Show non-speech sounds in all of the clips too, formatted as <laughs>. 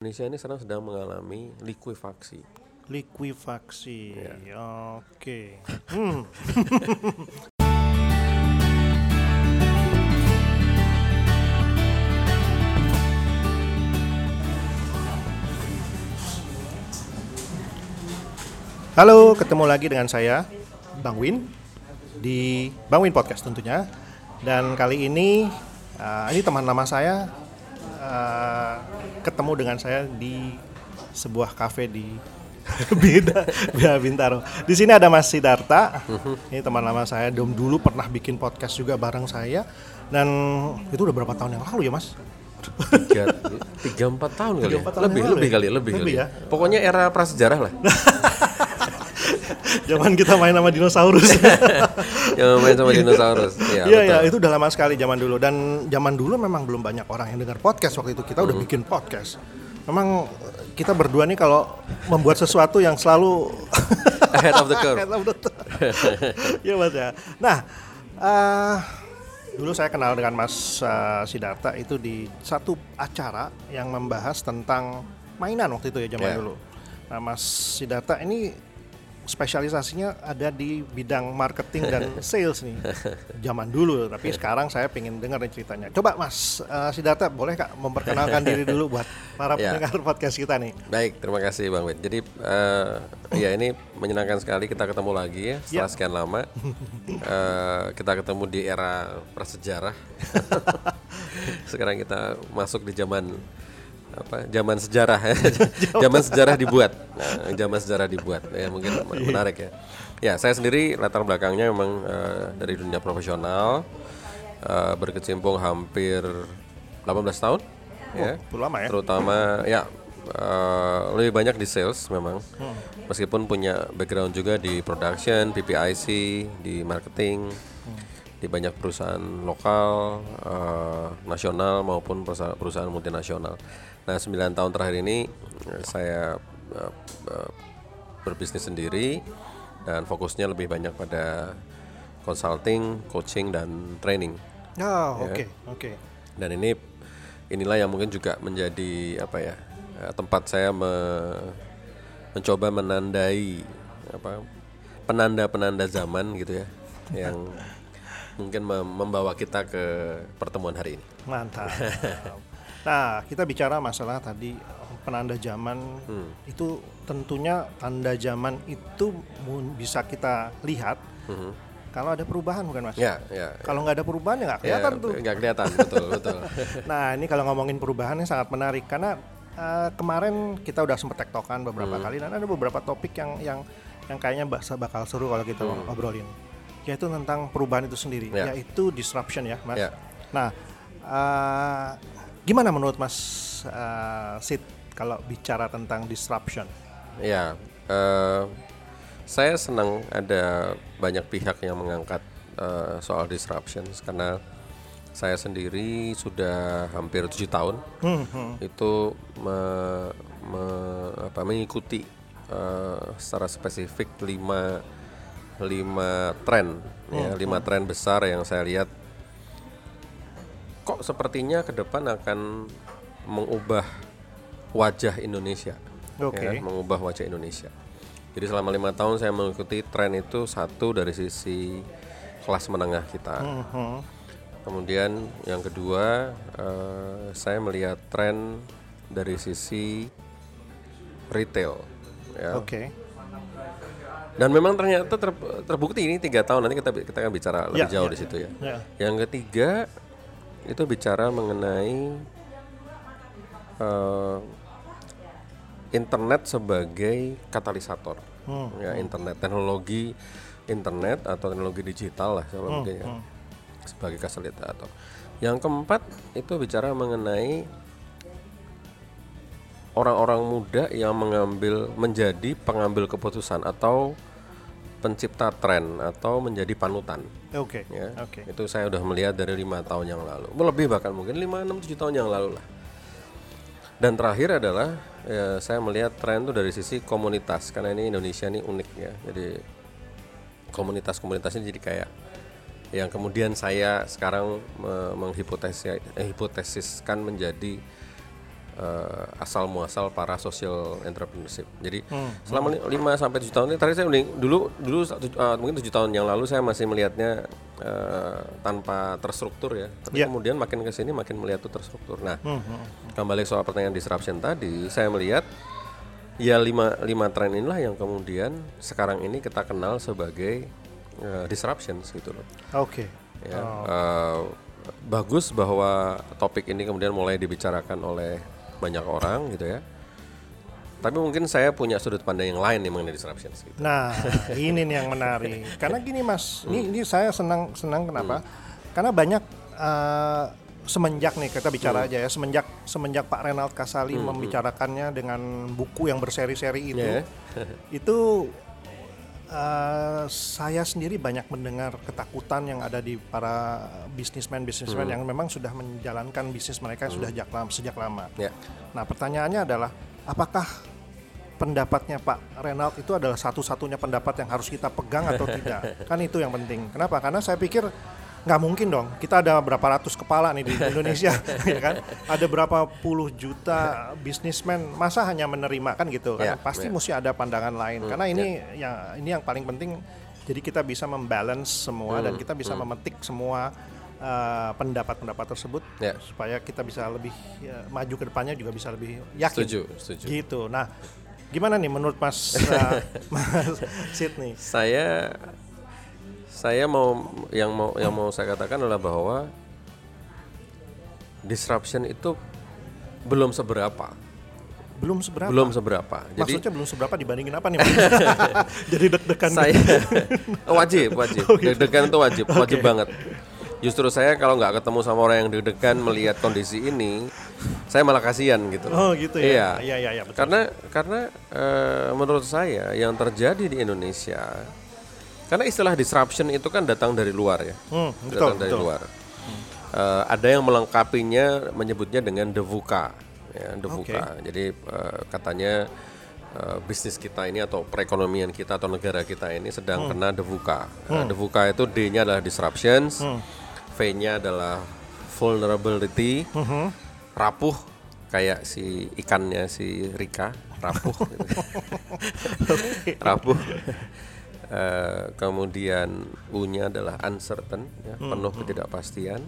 Indonesia ini sekarang sedang mengalami likuifaksi. Likuifaksi. Iya. Oke. Hmm. Halo, ketemu lagi dengan saya Bang Win di Bang Win Podcast tentunya. Dan kali ini uh, ini teman lama saya uh, ketemu dengan saya di sebuah kafe di <laughs> Bida, Bida Bintaro. Di sini ada Mas Sidarta. Ini teman lama saya. Dom dulu pernah bikin podcast juga bareng saya. Dan itu udah berapa tahun yang lalu ya Mas? Tiga, tiga empat tahun kali ya? Tiga, empat tahun lebih, yang lalu lebih ya? kali, lebih, Lebih kali. ya? Pokoknya era prasejarah lah. <laughs> Zaman kita main sama dinosaurus. <laughs> yang main sama dinosaurus. <laughs> Iya, Iya betul. ya, itu udah lama sekali zaman dulu dan zaman dulu memang belum banyak orang yang dengar podcast waktu itu kita udah Hmm. bikin podcast. Memang eh, kita berdua nih kalau membuat sesuatu yang selalu <laughs> Ahead of the curve. Ahead of the. Iya mas ya. Nah, eh, dulu saya kenal dengan Mas eh, Sidarta itu di satu acara yang membahas tentang mainan waktu itu ya zaman Ya. dulu. Nah, Mas Sidarta ini spesialisasinya ada di bidang marketing dan <laughs> sales nih zaman dulu tapi sekarang saya pengen dengar nih ceritanya coba Mas eh, Sidarta boleh kak memperkenalkan diri dulu buat para <laughs> Ya. pendengar podcast kita nih Baik, terima kasih Bang Win. Jadi eh, ya ini menyenangkan sekali kita ketemu lagi ya setelah Ya. sekian lama. <laughs> Eh, kita ketemu di era prasejarah. Sekarang kita masuk di zaman apa? Zaman sejarah ya. <laughs> zaman sejarah dibuat. Nah, zaman sejarah dibuat. Ya mungkin <laughs> menarik ya. Ya, saya sendiri latar belakangnya memang eh, dari dunia profesional eh, berkecimpung hampir 18 tahun ya Udah lama ya terutama ya eh, lebih banyak di sales memang meskipun punya background juga di production PPIC di marketing di banyak perusahaan lokal eh, nasional maupun perusahaan, perusahaan multinasional nah 9 tahun terakhir ini eh, saya eh, berbisnis sendiri dan fokusnya lebih banyak pada consulting coaching dan training Oh, Ya. oke, oke. dan ini inilah yang mungkin juga menjadi apa ya tempat saya me- mencoba menandai apa penanda-penanda zaman gitu ya <laughs> yang mungkin mem- membawa kita ke pertemuan hari ini. Mantap. <laughs> nah, kita bicara masalah tadi penanda zaman Hmm. itu tentunya tanda zaman itu bisa kita lihat kalau ada perubahan bukan mas? Hmm. Ya, ya. Kalau nggak ada perubahan ya nggak Ya, kelihatan tuh. nggak kelihatan, betul, betul. <laughs> Nah ini kalau ngomongin perubahannya sangat menarik karena eh, kemarin kita udah sempet tektokan beberapa Hmm. kali dan ada beberapa topik yang yang yang kayaknya bakal bakal seru kalau kita obrolin yaitu tentang perubahan itu sendiri Hmm. Ya. yaitu disruption ya mas. Ya. Nah eh, gimana menurut mas eh, Sid kalau bicara tentang disruption? Ya, eh, saya senang ada banyak pihak yang mengangkat eh, soal disruption karena saya sendiri sudah hampir tujuh tahun Hmm, hmm. itu me- me- apa, mengikuti eh, secara spesifik lima lima tren ya lima tren besar yang saya lihat kok sepertinya ke depan akan mengubah wajah Indonesia Oke. ya kan, mengubah wajah Indonesia jadi selama lima tahun saya mengikuti tren itu satu dari sisi kelas menengah kita Hmm, hmm. Kemudian yang kedua, eh, saya melihat tren dari sisi retail. Ya. Oke. Dan memang ternyata ter- terbukti ini tiga tahun nanti kita kita akan bicara lebih Ya, jauh ya, di situ ya. Ya. Yang ketiga itu bicara mengenai eh, internet sebagai katalisator. Hmm, Ya, internet teknologi internet atau teknologi digital lah Hmm, kalau mungkin ya. Sebagai katalisator. Yang keempat itu bicara mengenai orang-orang muda yang mengambil menjadi pengambil keputusan atau pencipta tren atau menjadi panutan Oke. ya. Oke. Itu saya udah melihat dari lima tahun yang lalu. Lebih bahkan mungkin 5 6 7 tahun yang lalu lah. Dan terakhir adalah ya, saya melihat tren itu dari sisi komunitas karena ini Indonesia ini unik ya. Jadi komunitas-komunitas ini jadi kayak yang kemudian saya sekarang me- menghipotesis eh, menjadi uh, asal muasal para social entrepreneurship. Jadi Hmm, selama li- lima sampai tujuh tahun ini, tadi saya dulu dulu uh, mungkin tujuh tahun yang lalu saya masih melihatnya uh, tanpa terstruktur ya. Tapi Ya. kemudian makin ke sini makin melihat itu terstruktur. Nah, Hmm, hmm. kembali soal pertanyaan disruption tadi, saya melihat ya lima lima tren inilah yang kemudian sekarang ini kita kenal sebagai uh, disruptions gitu loh. Oke. Ya, eh, bagus bahwa topik ini kemudian mulai dibicarakan oleh banyak orang gitu ya. Tapi mungkin saya punya sudut pandang yang lain nih mengenai disruptions. Gitu. Nah, ini nih yang menarik. Karena <laughs> gini Mas, ini ini saya senang senang kenapa? Karena banyak eh, semenjak nih kita bicara aja ya, semenjak semenjak Pak Renald Kasali membicarakannya dengan buku yang berseri-seri itu, Ya. itu eh, saya sendiri banyak mendengar ketakutan yang ada di para bisnismen bisnismen yang memang sudah menjalankan bisnis mereka sudah sejak lama, sejak lama. Ya. Nah, pertanyaannya adalah apakah pendapatnya Pak Renald itu adalah satu-satunya pendapat yang harus kita pegang atau tidak? <laughs> Kan itu yang penting. Kenapa? Karena saya pikir nggak mungkin dong. Kita ada berapa ratus kepala nih di Indonesia, <laughs> <laughs> ya kan? Ada berapa puluh juta bisnismen, masa hanya menerima kan gitu? Kan? Pasti ya. mesti ada pandangan lain. Karena ini yang ini yang paling penting. Jadi kita bisa membalance semua dan kita bisa memetik semua uh, pendapat-pendapat tersebut Ya. supaya kita bisa lebih ya, maju ke depannya juga bisa lebih yakin. Setuju, setuju. Gitu. Nah, gimana nih menurut Mas uh, <laughs> Mas Sidney? Saya saya mau yang mau yang mau saya katakan adalah bahwa disruption itu belum seberapa, Belum seberapa. belum seberapa. Jadi Maksudnya belum seberapa dibandingin apa nih? <laughs> <laughs> Jadi deg-degan. saya <laughs> wajib wajib deg-degan itu wajib wajib banget justru saya kalau nggak ketemu sama orang yang deg-degan melihat kondisi ini saya malah kasihan gitu Oh gitu ya. Iya iya iya betul. karena karena eh, menurut saya yang terjadi di Indonesia karena istilah disruption itu kan datang dari luar ya. Hmm, betul datang dari betul. luar. Eh, ada yang melengkapinya menyebutnya dengan devuka ya devuka jadi eh, katanya eh, bisnis kita ini atau perekonomian kita atau negara kita ini sedang Hmm. kena devuka Eh, devuka itu D-nya adalah disruptions V-nya adalah vulnerability Mhm. rapuh kayak si ikannya si Rika rapuh. <laughs> Gitu. rapuh Eh, kemudian U-nya adalah uncertain ya, penuh ketidakpastian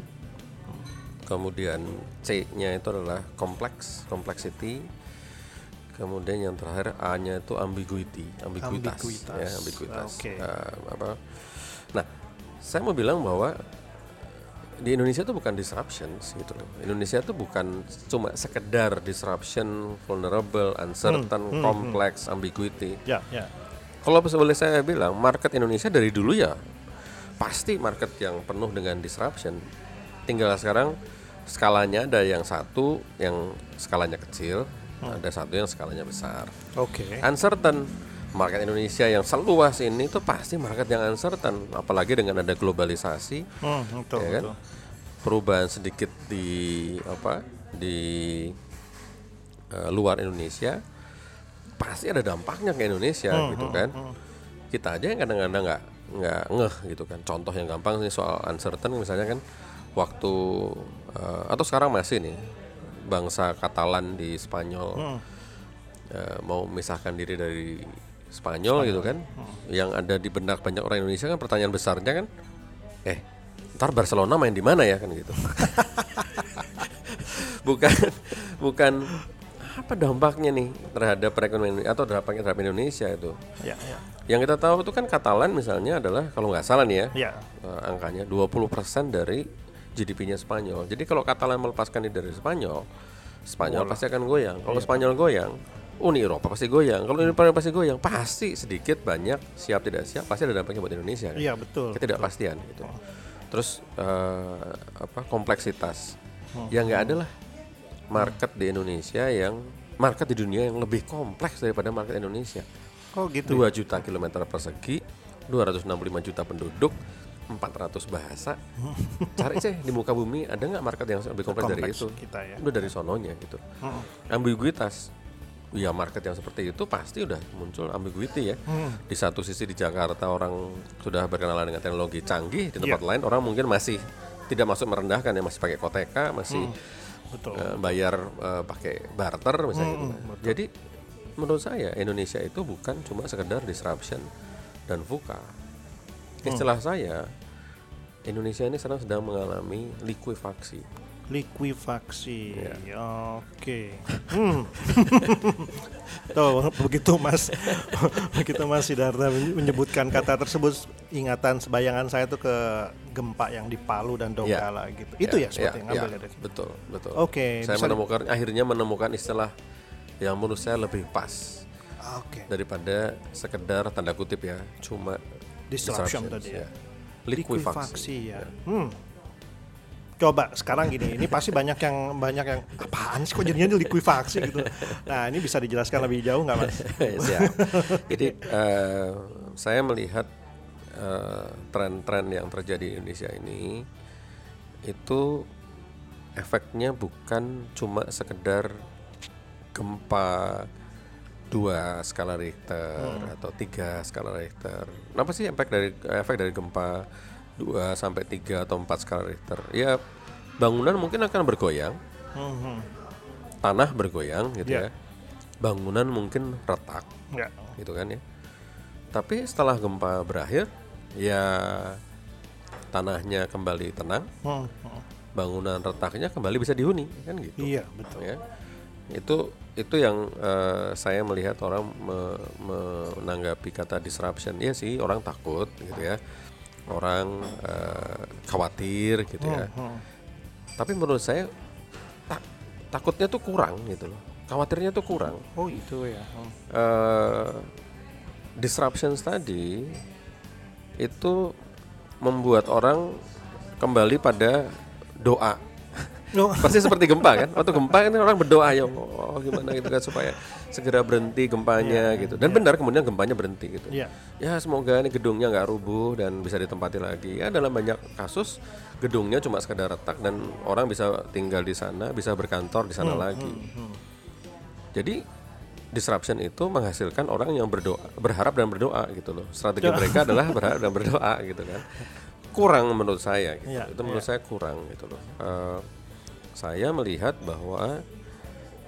kemudian C-nya itu adalah kompleks complexity kemudian yang terakhir A-nya itu ambiguity ambiguitas, Ambiguitas. ya ambiguitas Oke. Eh, apa nah saya mau bilang bahwa di Indonesia itu bukan disruptions gitu loh. Indonesia itu bukan cuma sekedar disruption, vulnerable, uncertain, complex, ambiguity. Ya ya. Kalau boleh saya bilang, market Indonesia dari dulu ya pasti market yang penuh dengan disruption. Tinggal sekarang skalanya ada yang satu yang skalanya kecil, ada satu yang skalanya besar. Oke. Uncertain market Indonesia yang seluas ini itu pasti market yang uncertain, apalagi dengan ada globalisasi Hmm, betul ya kan? betul. perubahan sedikit di apa di eh, luar Indonesia pasti ada dampaknya ke Indonesia gitu kan. kita aja yang kadang-kadang nggak nggak ngeh gitu kan. Contoh yang gampang nih soal uncertain misalnya kan waktu eh, atau sekarang masih nih bangsa Katalan di Spanyol eh, mau memisahkan diri dari Spanyol, gitu kan yang ada di benak banyak orang Indonesia kan pertanyaan besarnya kan eh ntar Barcelona main di mana ya? kan gitu. <laughs> Bukan bukan apa dampaknya nih terhadap perekonomian atau dampaknya terhadap Indonesia itu Ya ya. yang kita tahu itu kan Katalan misalnya adalah kalau nggak salah nih ya Ya. eh, angkanya 20% dari GDP-nya Spanyol. Jadi kalau Katalan melepaskan dari Spanyol, Spanyol pasti akan goyang. Kalau Spanyol goyang, Uni Eropa pasti goyang. Kalau Uni Eropa pasti goyang, pasti sedikit banyak siap tidak siap pasti ada dampaknya buat Indonesia. Kan? Iya betul. Ketidakpastian gitu. Terus eh, apa kompleksitas. Ya nggak ada lah market di Indonesia yang market di dunia yang lebih kompleks daripada market Indonesia. Oh gitu. 2 juta kilometer persegi, 265 juta penduduk, 400 bahasa. <laughs> Cari sih di muka bumi ada nggak market yang lebih kompleks dari Kompleks itu? kita ya. Udah dari sononya gitu. Ambiguitas. Ya market yang seperti itu pasti udah muncul ambiguity ya. Di satu sisi di Jakarta orang sudah berkenalan dengan teknologi canggih, di tempat lain orang mungkin masih tidak masuk merendahkan ya masih pakai koteka, masih betul. eh, bayar eh, pakai barter misalnya gitu. Jadi menurut saya Indonesia itu bukan cuma sekedar disruption dan VUCA. Istilah saya Indonesia ini sekarang sedang mengalami likuifaksi. Likuifaksi. Iya. Oke. Hmm. <laughs> Tuh begitu Mas <laughs> begitu Mas Sidarta menyebutkan kata tersebut ingatan sebayangan saya tuh ke gempa yang di Palu dan Donggala gitu. Itu ya, seperti yang ngambil dari betul, betul. Oke, Saya bisa menemukan akhirnya menemukan istilah yang menurut saya lebih pas Oke. daripada sekedar tanda kutip ya, cuma Disruption disruption, tadi ya. Likuifaksi. ya. Hmm. Coba sekarang gini, ini pasti banyak yang banyak yang apaan sih kok jadinya likuifaksi gitu. Nah, ini bisa dijelaskan lebih jauh nggak Mas? <laughs> Siap. Jadi eh, saya melihat eh, tren-tren yang terjadi di Indonesia ini itu efeknya bukan cuma sekedar gempa dua skala Richter atau tiga skala Richter. Kenapa sih efek dari efek dari gempa dua sampai tiga atau empat skala Richter? Ya bangunan mungkin akan bergoyang, Hmm, tanah bergoyang gitu Iya. ya. Bangunan mungkin retak Enggak. gitu kan ya. Tapi setelah gempa berakhir, ya tanahnya kembali tenang, Hmm, hmm. bangunan retaknya kembali bisa dihuni, kan gitu. Iya, betul. Ya. Itu itu yang eh, saya melihat orang me- menanggapi kata disruption. Iya sih, orang takut gitu ya. Orang eh, khawatir gitu ya. Hmm. Tapi menurut saya tak- takutnya tuh kurang gitu loh. Khawatirnya tuh kurang. Oh, itu ya. Hmm. eh disruptions tadi itu membuat orang kembali pada doa. Oh, Pasti seperti gempa kan? Waktu gempa kan orang berdoa ya Allah gimana gitu kan supaya segera berhenti gempanya gitu. Dan benar kemudian gempanya berhenti gitu. Iya. Ya semoga ini gedungnya nggak rubuh dan bisa ditempati lagi. Ya dalam banyak kasus gedungnya cuma sekedar retak dan orang bisa tinggal di sana, bisa berkantor di sana lagi. Jadi disruption itu menghasilkan orang yang berdoa, berharap dan berdoa gitu loh. Strategi mereka adalah berharap dan berdoa gitu kan. <laughs> Kurang menurut saya gitu. Iya, itu menurut saya kurang gitu loh. Eh, saya melihat bahwa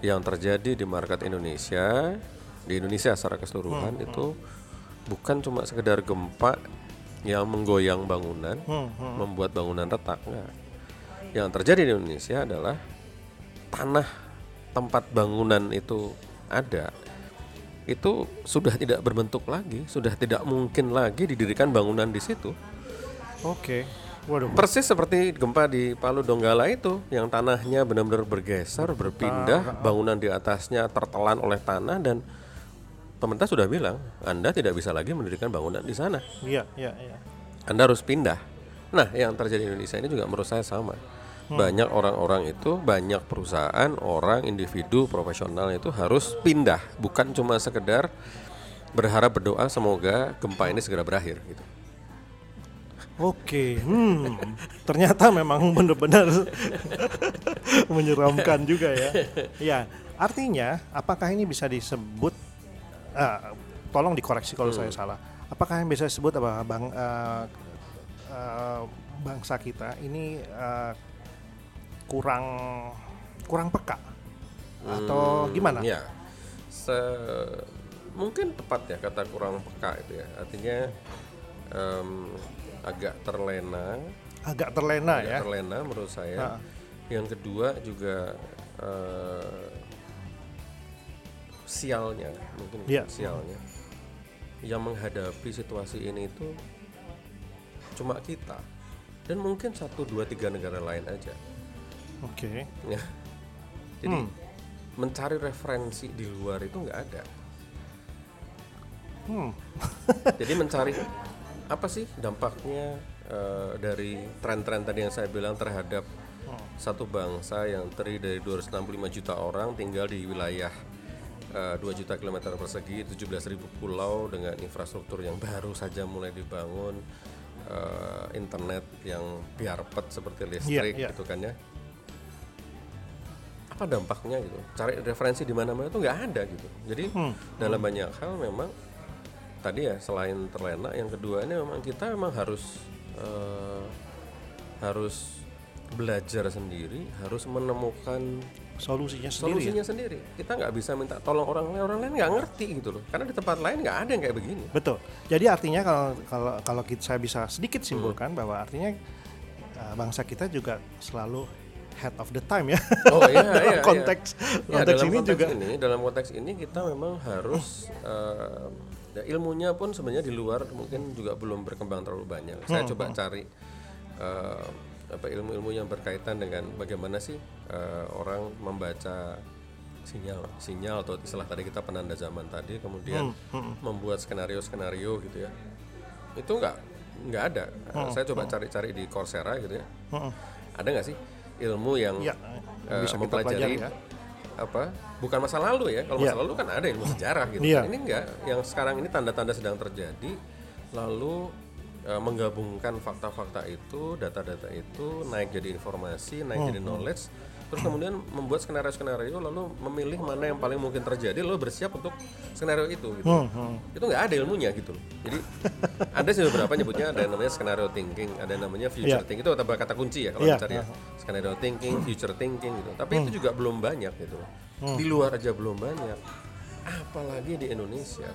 yang terjadi di market Indonesia, di Indonesia secara keseluruhan itu bukan cuma sekedar gempa yang menggoyang bangunan, Hmm, hmm. membuat bangunan retak. Enggak. Yang terjadi di Indonesia adalah tanah tempat bangunan itu ada itu sudah tidak berbentuk lagi, sudah tidak mungkin lagi didirikan bangunan di situ. Oke. Waduh. Persis seperti gempa di Palu Donggala itu, yang tanahnya benar-benar bergeser, berpindah, bangunan di atasnya tertelan oleh tanah dan pemerintah sudah bilang Anda tidak bisa lagi mendirikan bangunan di sana. Iya, iya, iya. Anda harus pindah. Nah, yang terjadi di Indonesia ini juga menurut saya sama. Banyak orang-orang itu, banyak perusahaan, orang, individu, profesional itu harus pindah, bukan cuma sekedar berharap berdoa semoga gempa ini segera berakhir gitu. Oke, hmm, ternyata memang benar-benar <laughs> menyeramkan juga ya. Ya, artinya apakah ini bisa disebut? ah, tolong dikoreksi kalau saya salah. Apakah yang bisa disebut apa bang ah, ah, bangsa kita ini ah, kurang kurang peka atau gimana? Ya, se- mungkin tepat ya kata kurang peka itu ya. Artinya em, agak terlena, Agak terlena agak ya. terlena menurut saya. Ha. Yang kedua juga eh, sialnya, mungkin Iya. sialnya yang menghadapi situasi ini itu cuma kita dan mungkin satu dua tiga negara lain aja. Oke. Ya. Jadi Hmm. mencari referensi di luar itu nggak ada. Hmm. Jadi mencari <laughs> apa sih dampaknya eh, dari tren-tren tadi yang saya bilang terhadap satu bangsa yang terdiri dari 265 juta orang tinggal di wilayah eh, 2 juta kilometer persegi, 17 ribu pulau dengan infrastruktur yang baru saja mulai dibangun, eh, internet yang biarpet seperti listrik iya. gitu kan ya. Apa dampaknya gitu? Cari referensi di mana-mana itu nggak ada gitu. Jadi dalam banyak hal memang tadi ya selain terlena yang kedua ini memang kita memang harus eh, harus belajar sendiri harus menemukan Solusinya sendiri. ya? solusinya sendiri. Kita nggak bisa minta tolong orang lain, orang lain nggak ngerti gitu loh. Karena di tempat lain nggak ada yang kayak begini. Betul. Jadi artinya kalau kalau kalau kita, saya bisa sedikit simpulkan Hmm. bahwa artinya uh, bangsa kita juga selalu head of the time ya. Oh iya, <laughs> iya, iya. konteks Ya, konteks dalam ini konteks juga ini, dalam konteks ini kita memang harus eh, ya ilmunya pun sebenarnya di luar mungkin juga belum berkembang terlalu banyak. Saya Hmm, coba cari eh, apa ilmu-ilmu yang berkaitan dengan bagaimana sih eh, orang membaca sinyal, sinyal atau istilah tadi kita penanda zaman tadi, kemudian Hmm, membuat skenario-skenario gitu ya. Itu nggak nggak ada. Hmm, Saya coba cari-cari di Coursera gitu ya. Mm-mm. Ada nggak sih ilmu yang ya eh, bisa kita mempelajari pelajari ya. Apa bukan masa lalu ya kalau Iya. masa lalu kan ada ilmu sejarah gitu Iya. ini enggak yang sekarang ini tanda-tanda sedang terjadi lalu eh, menggabungkan fakta-fakta itu data-data itu naik jadi informasi naik Hmm, jadi knowledge terus kemudian membuat skenario-skenario lalu memilih mana yang paling mungkin terjadi lalu bersiap untuk skenario itu gitu Hmm, hmm. itu nggak ada ilmunya gitu loh. Jadi <laughs> ada sih beberapa nyebutnya ada yang namanya scenario thinking, ada yang namanya future Iya. thinking itu kata kata kunci ya kalau Iya, bicara ya. Scenario thinking, future thinking gitu. Tapi itu Hmm. juga belum banyak gitu. loh. Di luar aja belum banyak. Apalagi di Indonesia.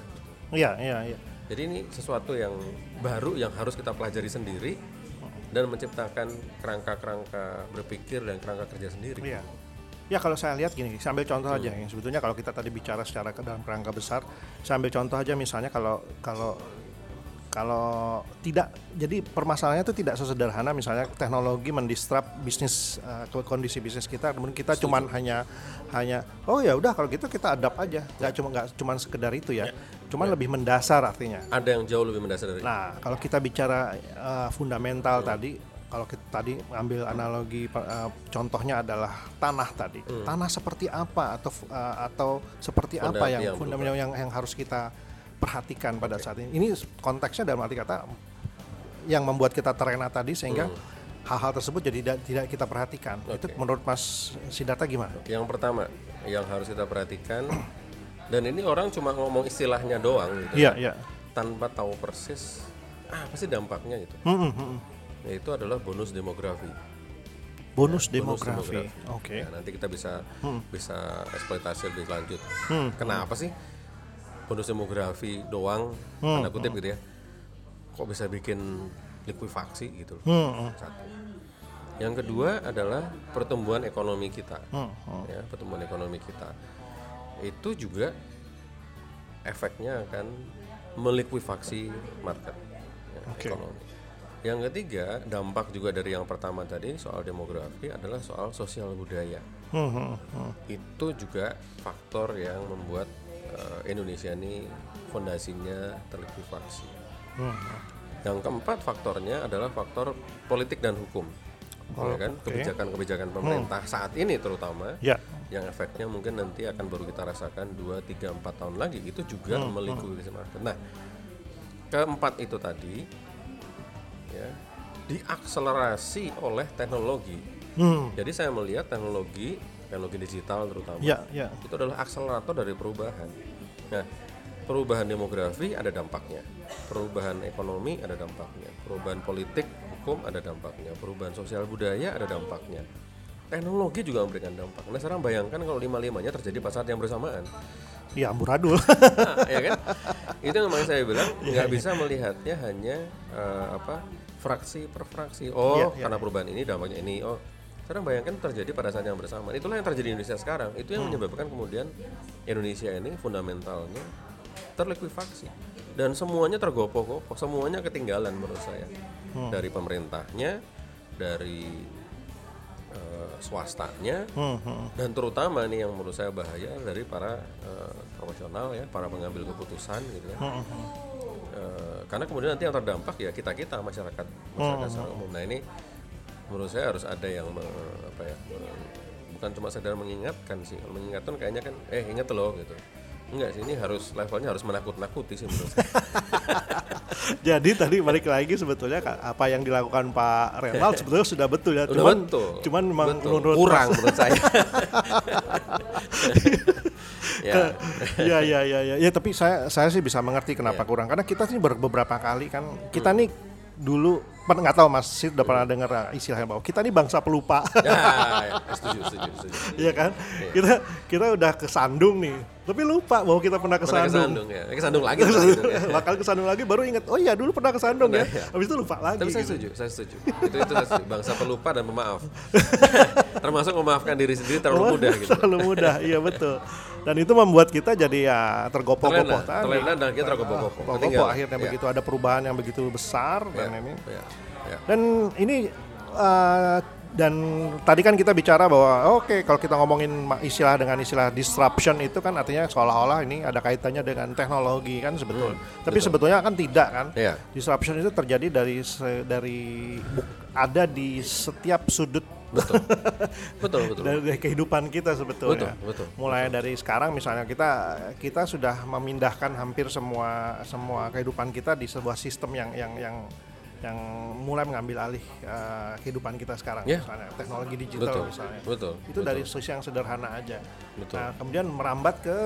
Iya, iya, iya. Jadi ini sesuatu yang baru yang harus kita pelajari sendiri dan menciptakan kerangka-kerangka berpikir dan kerangka kerja sendiri. Iya. Ya kalau saya lihat gini, saya ambil contoh aja yang sebetulnya kalau kita tadi bicara secara ke dalam kerangka besar, saya ambil contoh aja misalnya kalau kalau kalau tidak jadi permasalahannya itu tidak sesederhana. Misalnya teknologi mendisrupt bisnis eh, ke- kondisi bisnis kita kemudian kita cuman hanya hanya oh ya udah kalau gitu kita adapt aja. Nggak cuma nggak cuman sekedar itu ya. Cuman lebih mendasar artinya. Ada yang jauh lebih mendasar dari Nah, kalau kita bicara uh, fundamental tadi, kalau kita tadi ambil analogi uh, contohnya adalah tanah tadi. Tanah seperti apa atau uh, atau seperti apa yang fundamental yang yang harus kita perhatikan pada saat ini. Ini konteksnya dalam arti kata yang membuat kita terlena tadi sehingga hal-hal tersebut jadi tidak, tidak kita perhatikan. Itu Oke. menurut Mas Sidarta gimana? Yang pertama yang harus kita perhatikan dan ini orang cuma ngomong istilahnya doang gitu. Iya, iya. tanpa tahu persis apa sih dampaknya itu Hmm, hmm, hmm. yaitu adalah bonus demografi Bonus Bonus demografi. Oke. Ya, nanti kita bisa bisa eksploitasi lebih lanjut Hmm. kenapa sih bonus demografi doang tanda kutip gitu ya kok bisa bikin likuifaksi gitu loh Hmm, hmm. satu yang kedua adalah pertumbuhan ekonomi kita Hmm, hmm. ya pertumbuhan ekonomi kita itu juga efeknya akan melikuifaksi market ya, Oke. ekonomi. Yang ketiga dampak juga dari yang pertama tadi soal demografi adalah soal sosial budaya. Hmm, hmm, hmm. Itu juga faktor yang membuat eh, Indonesia ini fondasinya terlikuifaksi. Hmm. Yang keempat faktornya adalah faktor politik dan hukum. Oh, ya kan kebijakan-kebijakan pemerintah saat ini terutama Ya. yang efeknya mungkin nanti akan baru kita rasakan 2, 3, 4 tahun lagi itu juga Hmm, melikuifaksi market. Nah, keempat itu tadi ya diakselerasi oleh teknologi. Hmm. Jadi saya melihat teknologi, teknologi digital terutama Ya, ya. itu adalah akselerator dari perubahan. Nah, perubahan demografi ada dampaknya, perubahan ekonomi ada dampaknya, perubahan politik, hukum ada dampaknya, perubahan sosial budaya ada dampaknya. Teknologi juga memberikan dampak. Nah, sekarang bayangkan kalau lima-limanya terjadi pada saat yang bersamaan. Ya amburadul. <laughs> Nah, ya kan? Itu yang makanya saya bilang Iya, nggak bisa melihatnya hanya eh, apa fraksi per fraksi. Oh, Iya, iya, karena perubahan ini dampaknya ini. Oh, sekarang bayangkan terjadi pada saat yang bersamaan. Itulah yang terjadi di Indonesia sekarang. Itu yang menyebabkan kemudian Indonesia ini fundamentalnya terlikuifaksi dan semuanya tergopoh-gopoh, semuanya ketinggalan menurut saya. Dari pemerintahnya, dari eh, swastanya, Hmm, hmm. dan terutama nih yang menurut saya bahaya dari para eh, profesional ya para pengambil keputusan gitu ya Hmm, hmm. Eh, karena kemudian nanti yang terdampak ya kita kita masyarakat masyarakat secara umum nah ini menurut saya harus ada yang me- apa ya me- bukan cuma sekedar mengingatkan sih. Kalau mengingatkan kayaknya kan eh ingat loh gitu. Enggak sih ini harus levelnya harus menakut-nakuti sih menurut saya. <laughs> Jadi tadi balik lagi sebetulnya apa yang dilakukan Pak Renald <laughs> sebetulnya sudah betul ya. Udah Cuman, betul. cuman memang Betul. menurut kurang menurut saya. <laughs> Ya. Ya ya ya ya. Ya tapi saya saya sih bisa mengerti kenapa Iya. kurang. Karena kita sih ber- beberapa kali kan kita nih dulu pernah nggak tahu Mas Sid udah pernah dengar istilahnya bahwa kita ini bangsa pelupa. Ya, ya, setuju, setuju, setuju. Iya kan? Kita kita udah kesandung nih. Tapi lupa bahwa kita pernah Pernah kesandung. kesandung ya, kesandung lagi. gitu ya. Bakal kesandung lagi baru ingat, oh iya dulu pernah kesandung ya. Pernah, iya. Habis itu lupa lagi. Tapi saya gitu. setuju, saya setuju. Itu itu saya setuju. Bangsa pelupa dan pemaaf. <laughs> Termasuk memaafkan diri sendiri terlalu mudah gitu. Terlalu mudah, iya betul. Dan itu membuat kita jadi ya tergopoh-gopoh tadi. terlena dan kita tergopoh-gopoh. Tergopoh akhirnya Iya. begitu ada perubahan yang begitu besar dan ini. Ya, ya. Dan ini uh, dan tadi kan kita bicara bahwa oke kalau kita ngomongin istilah dengan istilah disruption itu kan artinya seolah-olah ini ada kaitannya dengan teknologi kan sebetulnya. Tapi sebetulnya kan tidak kan. Iya. Disruption itu terjadi dari dari ada di setiap sudut Betul. <laughs> betul, betul. dari, dari kehidupan kita sebetulnya. Betul, betul, Mulai dari sekarang misalnya kita kita sudah memindahkan hampir semua semua kehidupan kita di sebuah sistem yang yang yang yang mulai mengambil alih uh, kehidupan kita sekarang Ya. misalnya teknologi digital Betul, misalnya. betul, Itu betul. dari sisi yang sederhana aja. Betul. Nah, kemudian merambat ke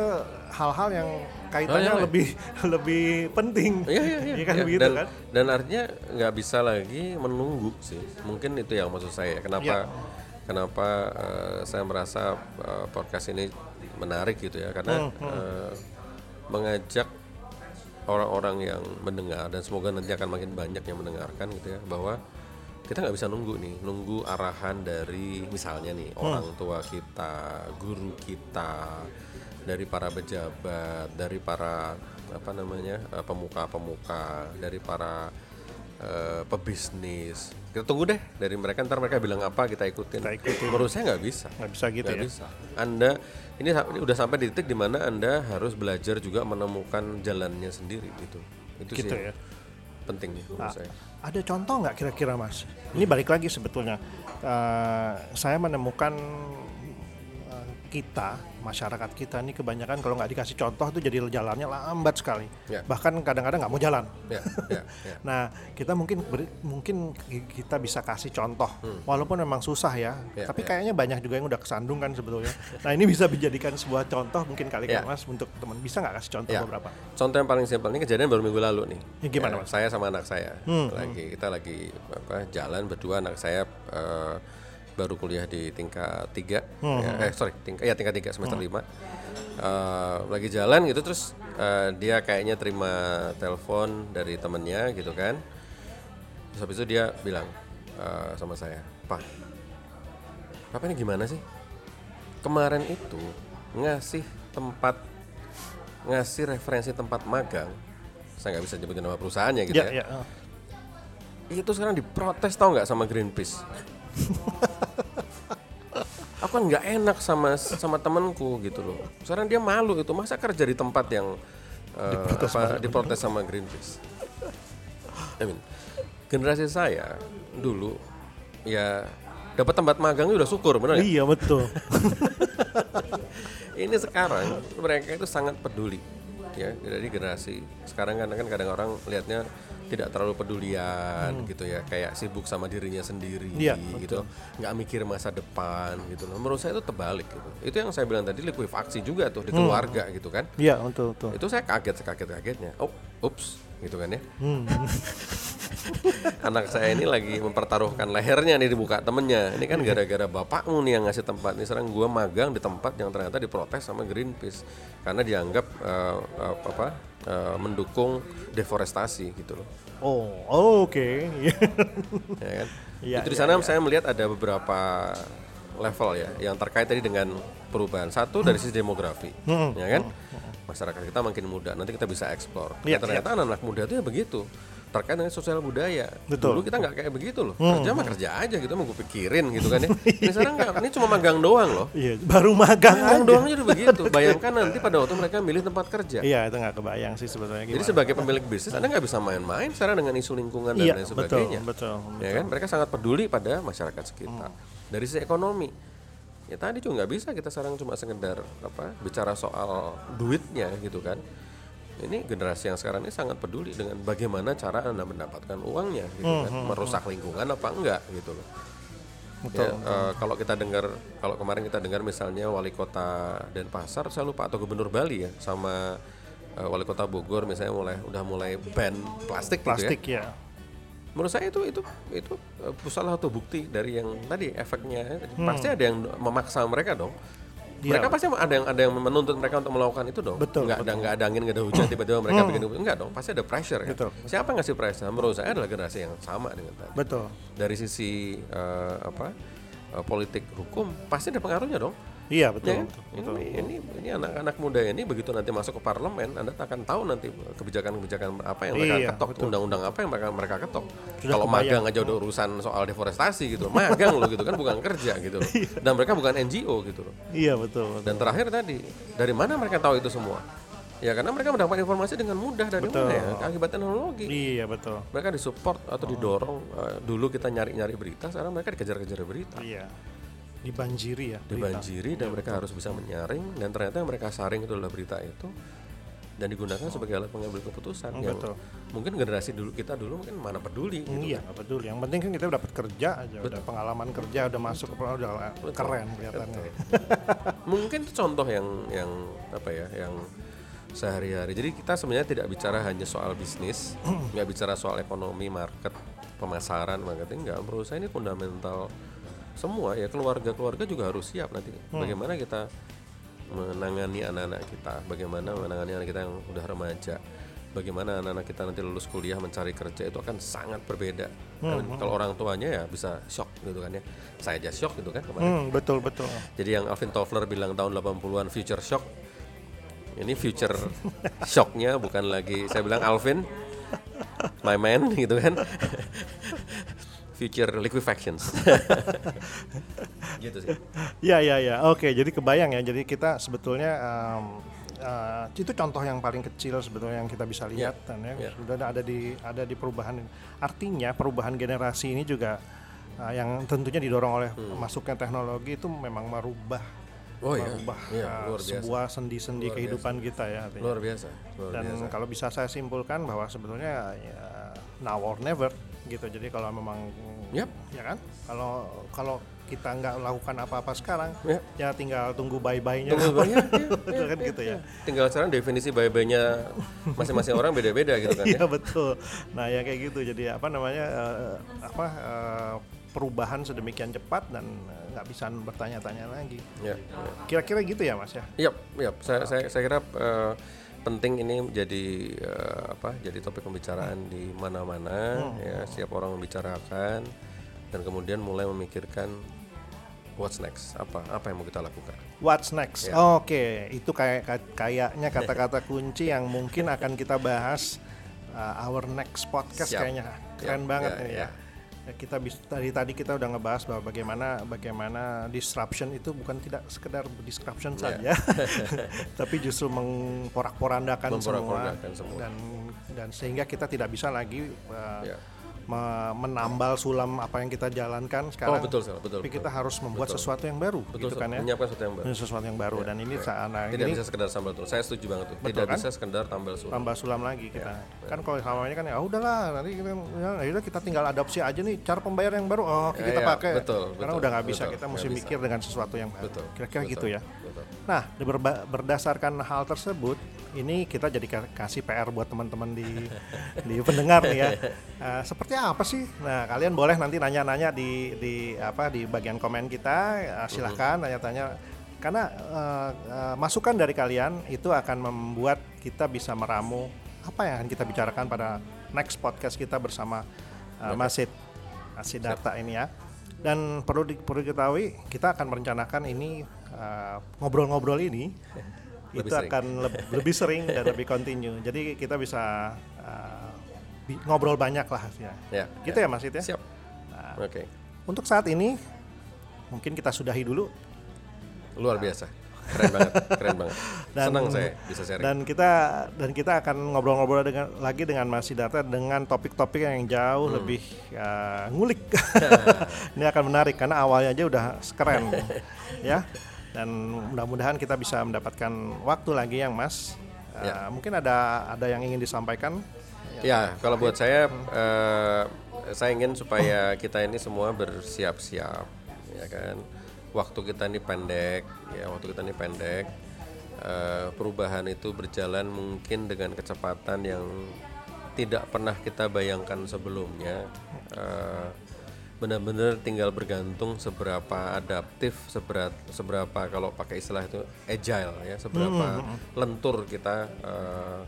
hal-hal yang kaitannya yang lain. lebih <laughs> lebih penting. Iya <laughs> kan begitu dan, kan? Dan artinya nggak bisa lagi menunggu sih. Mungkin itu yang maksud saya. Kenapa? Iya. Kenapa eh, saya merasa eh, podcast ini menarik gitu ya? Karena Hmm, eh, mengajak orang-orang yang mendengar dan semoga nanti akan makin banyak yang mendengarkan gitu ya bahwa kita nggak bisa nunggu nih nunggu arahan dari misalnya nih orang tua kita guru kita dari para pejabat dari para apa namanya eh, pemuka-pemuka dari para eh, pebisnis kita tunggu deh dari mereka ntar mereka bilang apa kita ikutin, Kita ikutin. menurut saya nggak bisa Nggak bisa gitu Nggak ya. bisa. Anda ini, ini udah sampai di titik di mana Anda harus belajar juga menemukan jalannya sendiri gitu. Itu Gitu sih ya. penting nih menurut saya. Ada contoh nggak kira-kira mas? Ini balik lagi sebetulnya. Eh, saya menemukan kita, masyarakat kita ini kebanyakan kalau nggak dikasih contoh tuh jadi jalannya lambat sekali. Ya. Bahkan kadang-kadang nggak mau jalan. Ya, ya, <laughs> ya. Nah, kita mungkin beri- mungkin ki- kita bisa kasih contoh, walaupun memang susah ya. Hmm. Ya, tapi ya. kayaknya banyak juga yang udah kesandung kan sebetulnya. nah, ini bisa dijadikan sebuah contoh mungkin kali Ya. kan mas untuk teman. Bisa nggak kasih contoh Ya. beberapa? Contoh yang paling simpel ini kejadian baru minggu lalu nih. Ya, gimana, Ya, Mas? Saya sama anak saya Hmm, lagi kita lagi apa jalan berdua anak saya eh, baru kuliah di tingkat tiga, Hmm, ya, eh sorry tingkat ya tingkat tiga semester lima. Eh, lagi jalan gitu terus eh, dia kayaknya terima telepon dari temennya gitu kan. Terus habis itu dia bilang eh, sama saya, Pak, Papa ini gimana sih? Kemarin itu ngasih tempat ngasih referensi tempat magang saya nggak bisa nyebutin nama perusahaannya gitu Ya, ya, ya. itu sekarang diprotes tau nggak sama Greenpeace <laughs> kan nggak enak sama sama temenku gitu loh sekarang dia malu itu masa kerja di tempat yang eh, apa, diprotes sama Greenpeace I mean, generasi saya dulu ya dapat tempat magang itu udah syukur benar? Iya betul. <laughs> ini sekarang mereka itu sangat peduli ya dari generasi sekarang kan kan kadang orang lihatnya tidak terlalu pedulian gitu ya kayak sibuk sama dirinya sendiri Iya, gitu. nggak mikir masa depan gitu loh. Menurut saya itu terbalik gitu. Itu yang saya bilang tadi likuifaksi juga tuh di keluarga gitu kan. Iya betul betul. itu saya kaget sekaget kagetnya oh ups gitu kan ya <laughs> <laughs> anak saya ini lagi mempertaruhkan lehernya nih dibuka temennya. Ini kan gara-gara bapakmu nih yang ngasih tempat ini. Sekarang gua magang di tempat yang ternyata diprotes sama Greenpeace. Karena dianggap eh, eh, apa eh, mendukung deforestasi gitu loh. Oh oke. <laughs> ya kan? Iya, itu di iya, sana saya melihat ada beberapa level ya yang terkait tadi dengan perubahan. Satu dari sisi demografi. Hmm. ya kan? Masyarakat kita makin muda nanti kita bisa eksplor. Iya, Ya, ternyata anak-anak muda itu ya begitu terkait dengan sosial budaya. Betul. dulu kita nggak kayak begitu loh. Kerja mah kerja aja gitu mau gue pikirin gitu kan ya. <laughs> Ini sekarang nggak ini cuma magang doang loh. Iya baru magang magang aja. doang aja udah begitu. Bayangkan nanti pada waktu mereka milih tempat kerja. Iya itu nggak kebayang sih sebetulnya gimana. jadi sebagai pemilik bisnis anda nggak bisa main-main sekarang dengan isu lingkungan dan iya lain betul sebagainya. betul. ya kan? Mereka sangat peduli pada masyarakat sekitar. Dari sisi ekonomi ya tadi juga nggak bisa kita sekarang cuma sekedar apa bicara soal duitnya gitu kan ini generasi yang sekarang ini sangat peduli dengan bagaimana cara anda mendapatkan uangnya gitu kan merusak lingkungan apa enggak gitu loh Betul. Ya, eh, kalau kita dengar kalau kemarin kita dengar misalnya wali kota Denpasar saya lupa atau gubernur Bali ya sama eh, wali kota Bogor misalnya mulai udah mulai ban plastik, gitu ya Plastik ya. menurut saya itu itu itu uh, salah satu bukti dari yang tadi efeknya Hmm. pasti ada yang memaksa mereka dong. Mereka pasti ada yang ada yang menuntut mereka untuk melakukan itu dong Betul, nggak ada betul. Hmm. nggak ada angin nggak ada hujan tiba-tiba mereka bikin itu enggak dong pasti ada pressure kan Betul. siapa yang ngasih pressure menurut saya adalah generasi yang sama dengan tadi Betul. dari sisi uh, apa uh, politik hukum pasti ada pengaruhnya dong Iya betul. Ya kan? betul. Ini, ini ini anak-anak muda ini begitu nanti masuk ke parlemen, anda akan tahu nanti kebijakan-kebijakan apa yang mereka Iya, ketok, undang-undang apa yang mereka mereka ketok. Sudah Kalau kebayang. magang aja udah urusan soal deforestasi gitu, magang loh gitu kan bukan kerja gitu. loh. <laughs> Dan mereka bukan NGO gitu loh. Iya betul. betul. Dan terakhir tadi, dari mana mereka tahu itu semua? Ya karena mereka mendapat informasi dengan mudah dari Betul. mana ya? Akibat teknologi. Iya betul. Mereka disupport atau didorong. eh, dulu kita nyari-nyari berita, sekarang mereka dikejar-kejar berita Iya. Dibanjiri ya. berita. dibanjiri dan mereka harus bisa menyaring dan ternyata yang mereka saring itu adalah berita itu dan digunakan sebagai alat pengambil keputusan yang betul. mungkin generasi dulu kita dulu mungkin mana peduli gitu. Iya nggak peduli. Yang penting kan kita dapat kerja aja, udah pengalaman kerja, udah masuk ke udah keren kelihatannya. <laughs> mungkin itu contoh yang yang apa ya yang sehari-hari jadi kita sebenarnya tidak bicara hanya soal bisnis <clears throat> nggak bicara soal ekonomi market pemasaran marketing nggak menurut saya ini fundamental semua ya keluarga-keluarga juga harus siap nanti bagaimana kita menangani anak-anak kita bagaimana menangani anak kita yang udah remaja bagaimana anak-anak kita nanti lulus kuliah mencari kerja itu akan sangat berbeda Dan kalau orang tuanya ya bisa shock gitu kan ya saya aja shock gitu kan kemarin Hmm, betul betul. jadi yang Alvin Toffler bilang tahun 80-an future shock. Ini future shocknya bukan lagi saya bilang Alvin my man gitu kan. Future liquefactions. <laughs> gitu sih. Iya iya iya. Oke, jadi kebayang ya. Jadi kita sebetulnya em, eh, itu contoh yang paling kecil sebetulnya yang kita bisa lihat dan ya Iya. sudah ada di ada di perubahan. Artinya perubahan generasi ini juga eh, yang tentunya didorong oleh masuknya teknologi itu memang merubah Hmm. Oh iya. merubah Iya, eh, luar biasa. sebuah sendi-sendi kehidupan kita ya. artinya. Luar biasa, luar Dan biasa. kalau bisa saya simpulkan bahwa sebetulnya ya, now or never gitu. Jadi kalau memang Yap. ya kan, kalau kalau kita nggak lakukan apa-apa sekarang, Ya. ya tinggal tunggu bye-bye-nya. Tunggu banyak, <laughs> ya, Itu kan gitu ya. Tinggal sekarang definisi bye-bye-nya masing-masing orang beda-beda gitu kan <laughs> ya. Iya betul. Nah ya kayak gitu. Jadi apa namanya eh, apa eh, perubahan sedemikian cepat dan nggak bisa bertanya-tanya lagi. Ya, ya. Kira-kira gitu ya mas ya. Yap, yap. Saya, saya, saya kira eh, penting ini menjadi eh, apa? Jadi topik pembicaraan di mana-mana. Ya, setiap orang membicarakan dan kemudian mulai memikirkan what's next, apa apa yang mau kita lakukan. What's next? Ya. Oke, itu kayak ka- kayaknya kata-kata kunci yang mungkin akan kita bahas uh, our next podcast Siap. kayaknya. Keren Siap. banget Ya, ini ya. ya. Ya, kita bis, tadi tadi kita udah ngebahas bahwa bagaimana bagaimana disruption itu bukan tidak sekedar disruption Ya. saja, <laughs> tapi justru memporak-porandakan semua, semua. dan dan sehingga kita tidak bisa lagi uh, Ya. Me- menambal sulam apa yang kita jalankan sekarang. Oh, betul, Sal. betul. Tapi betul. kita harus membuat Betul. sesuatu yang baru, betul gitu kan ya. menyiapkan sesuatu yang baru. Ini sesuatu yang baru dan ini saat nah, Tidak ini bisa sekedar sambal tuh. Saya setuju banget tuh. Betul Tidak kan? bisa sekedar tambal sulam. tambah sulam lagi kita. Kan kalau ini kan ya udahlah nanti kita ya yaudah kita tinggal adopsi aja nih cara pembayaran yang baru. Oh, Ya, kita ya, pakai. betul, Karena betul, udah nggak bisa betul, kita mesti bisa. mikir dengan sesuatu yang baru. Betul. Kira-kira gitu ya. Betul. Nah, berba- berdasarkan hal tersebut, ini kita jadi ka- kasih PR buat teman-teman di <laughs> di pendengar nih ya. Eh, seperti apa sih? Nah, kalian boleh nanti nanya-nanya di di apa di bagian komen kita. Eh, silahkan tanya-tanya karena eh, eh, masukan dari kalian itu akan membuat kita bisa meramu apa yang akan kita bicarakan pada next podcast kita bersama eh, Masid Masid Data ini ya. Dan perlu di, perlu diketahui kita akan merencanakan ini uh, ngobrol-ngobrol ini Lebih itu sering. akan leb- lebih sering dan lebih continue. Jadi kita bisa uh, bi- ngobrol banyak lah ya. Ya. Gitu ya Mas It ya. Siap. Oke. Untuk saat ini mungkin kita sudahi dulu Luar biasa. Keren banget, keren banget. <laughs> Dan- Senang saya bisa sharing. dan kita dan kita akan ngobrol-ngobrol dengan lagi dengan Mas Siddhartha dengan topik-topik yang jauh Hmm. lebih uh, ngulik. <laughs> Ini akan menarik karena awalnya aja udah keren <laughs> ya. Dan mudah-mudahan kita bisa mendapatkan waktu lagi yang Mas. Uh, Ya. Mungkin ada ada yang ingin disampaikan. Ya, kalau buat saya, eh, saya ingin supaya kita ini semua bersiap-siap, ya kan. Waktu kita ini pendek, ya waktu kita ini pendek. Eh, perubahan itu berjalan mungkin dengan kecepatan yang tidak pernah kita bayangkan sebelumnya. Uh, benar-benar tinggal bergantung seberapa adaptif, seberat, seberapa kalau pakai istilah itu agile ya, seberapa hmm. lentur kita uh,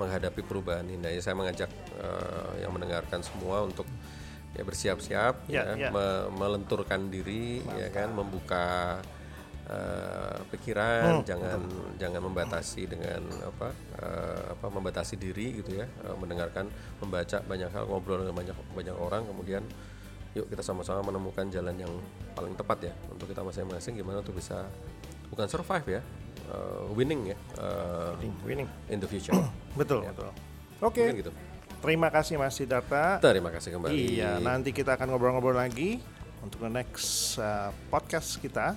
menghadapi perubahan ini. Jadi saya mengajak uh, yang mendengarkan semua untuk ya bersiap-siap ya, ya, ya. Me melenturkan diri Mantap. ya kan, membuka uh, pikiran, hmm. jangan Betul. jangan membatasi dengan apa uh, apa membatasi diri gitu ya, uh, mendengarkan, membaca banyak hal, ngobrol dengan banyak banyak orang, kemudian yuk kita sama-sama menemukan jalan yang paling tepat ya untuk kita masing-masing gimana untuk bisa bukan survive ya uh, winning ya uh, winning, winning. in the future. <clears throat> Betul ya. betul. Oke. Okay. gitu. Terima kasih Mas Siddhartha. Terima kasih kembali. Iya nanti kita akan ngobrol-ngobrol lagi untuk the next uh, podcast kita.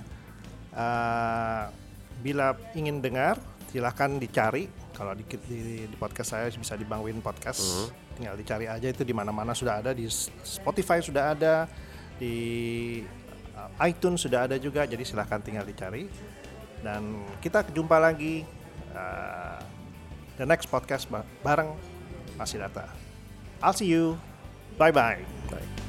Uh, bila ingin dengar silahkan dicari. Kalau di, di, di podcast saya bisa di Bangwin Podcast. Mm -hmm. Tinggal dicari aja itu di mana-mana sudah ada di Spotify sudah ada di uh, iTunes sudah ada juga jadi silahkan tinggal dicari. Dan kita jumpa lagi uh, the next podcast bareng Masih Data I'll see you. Bye bye, bye.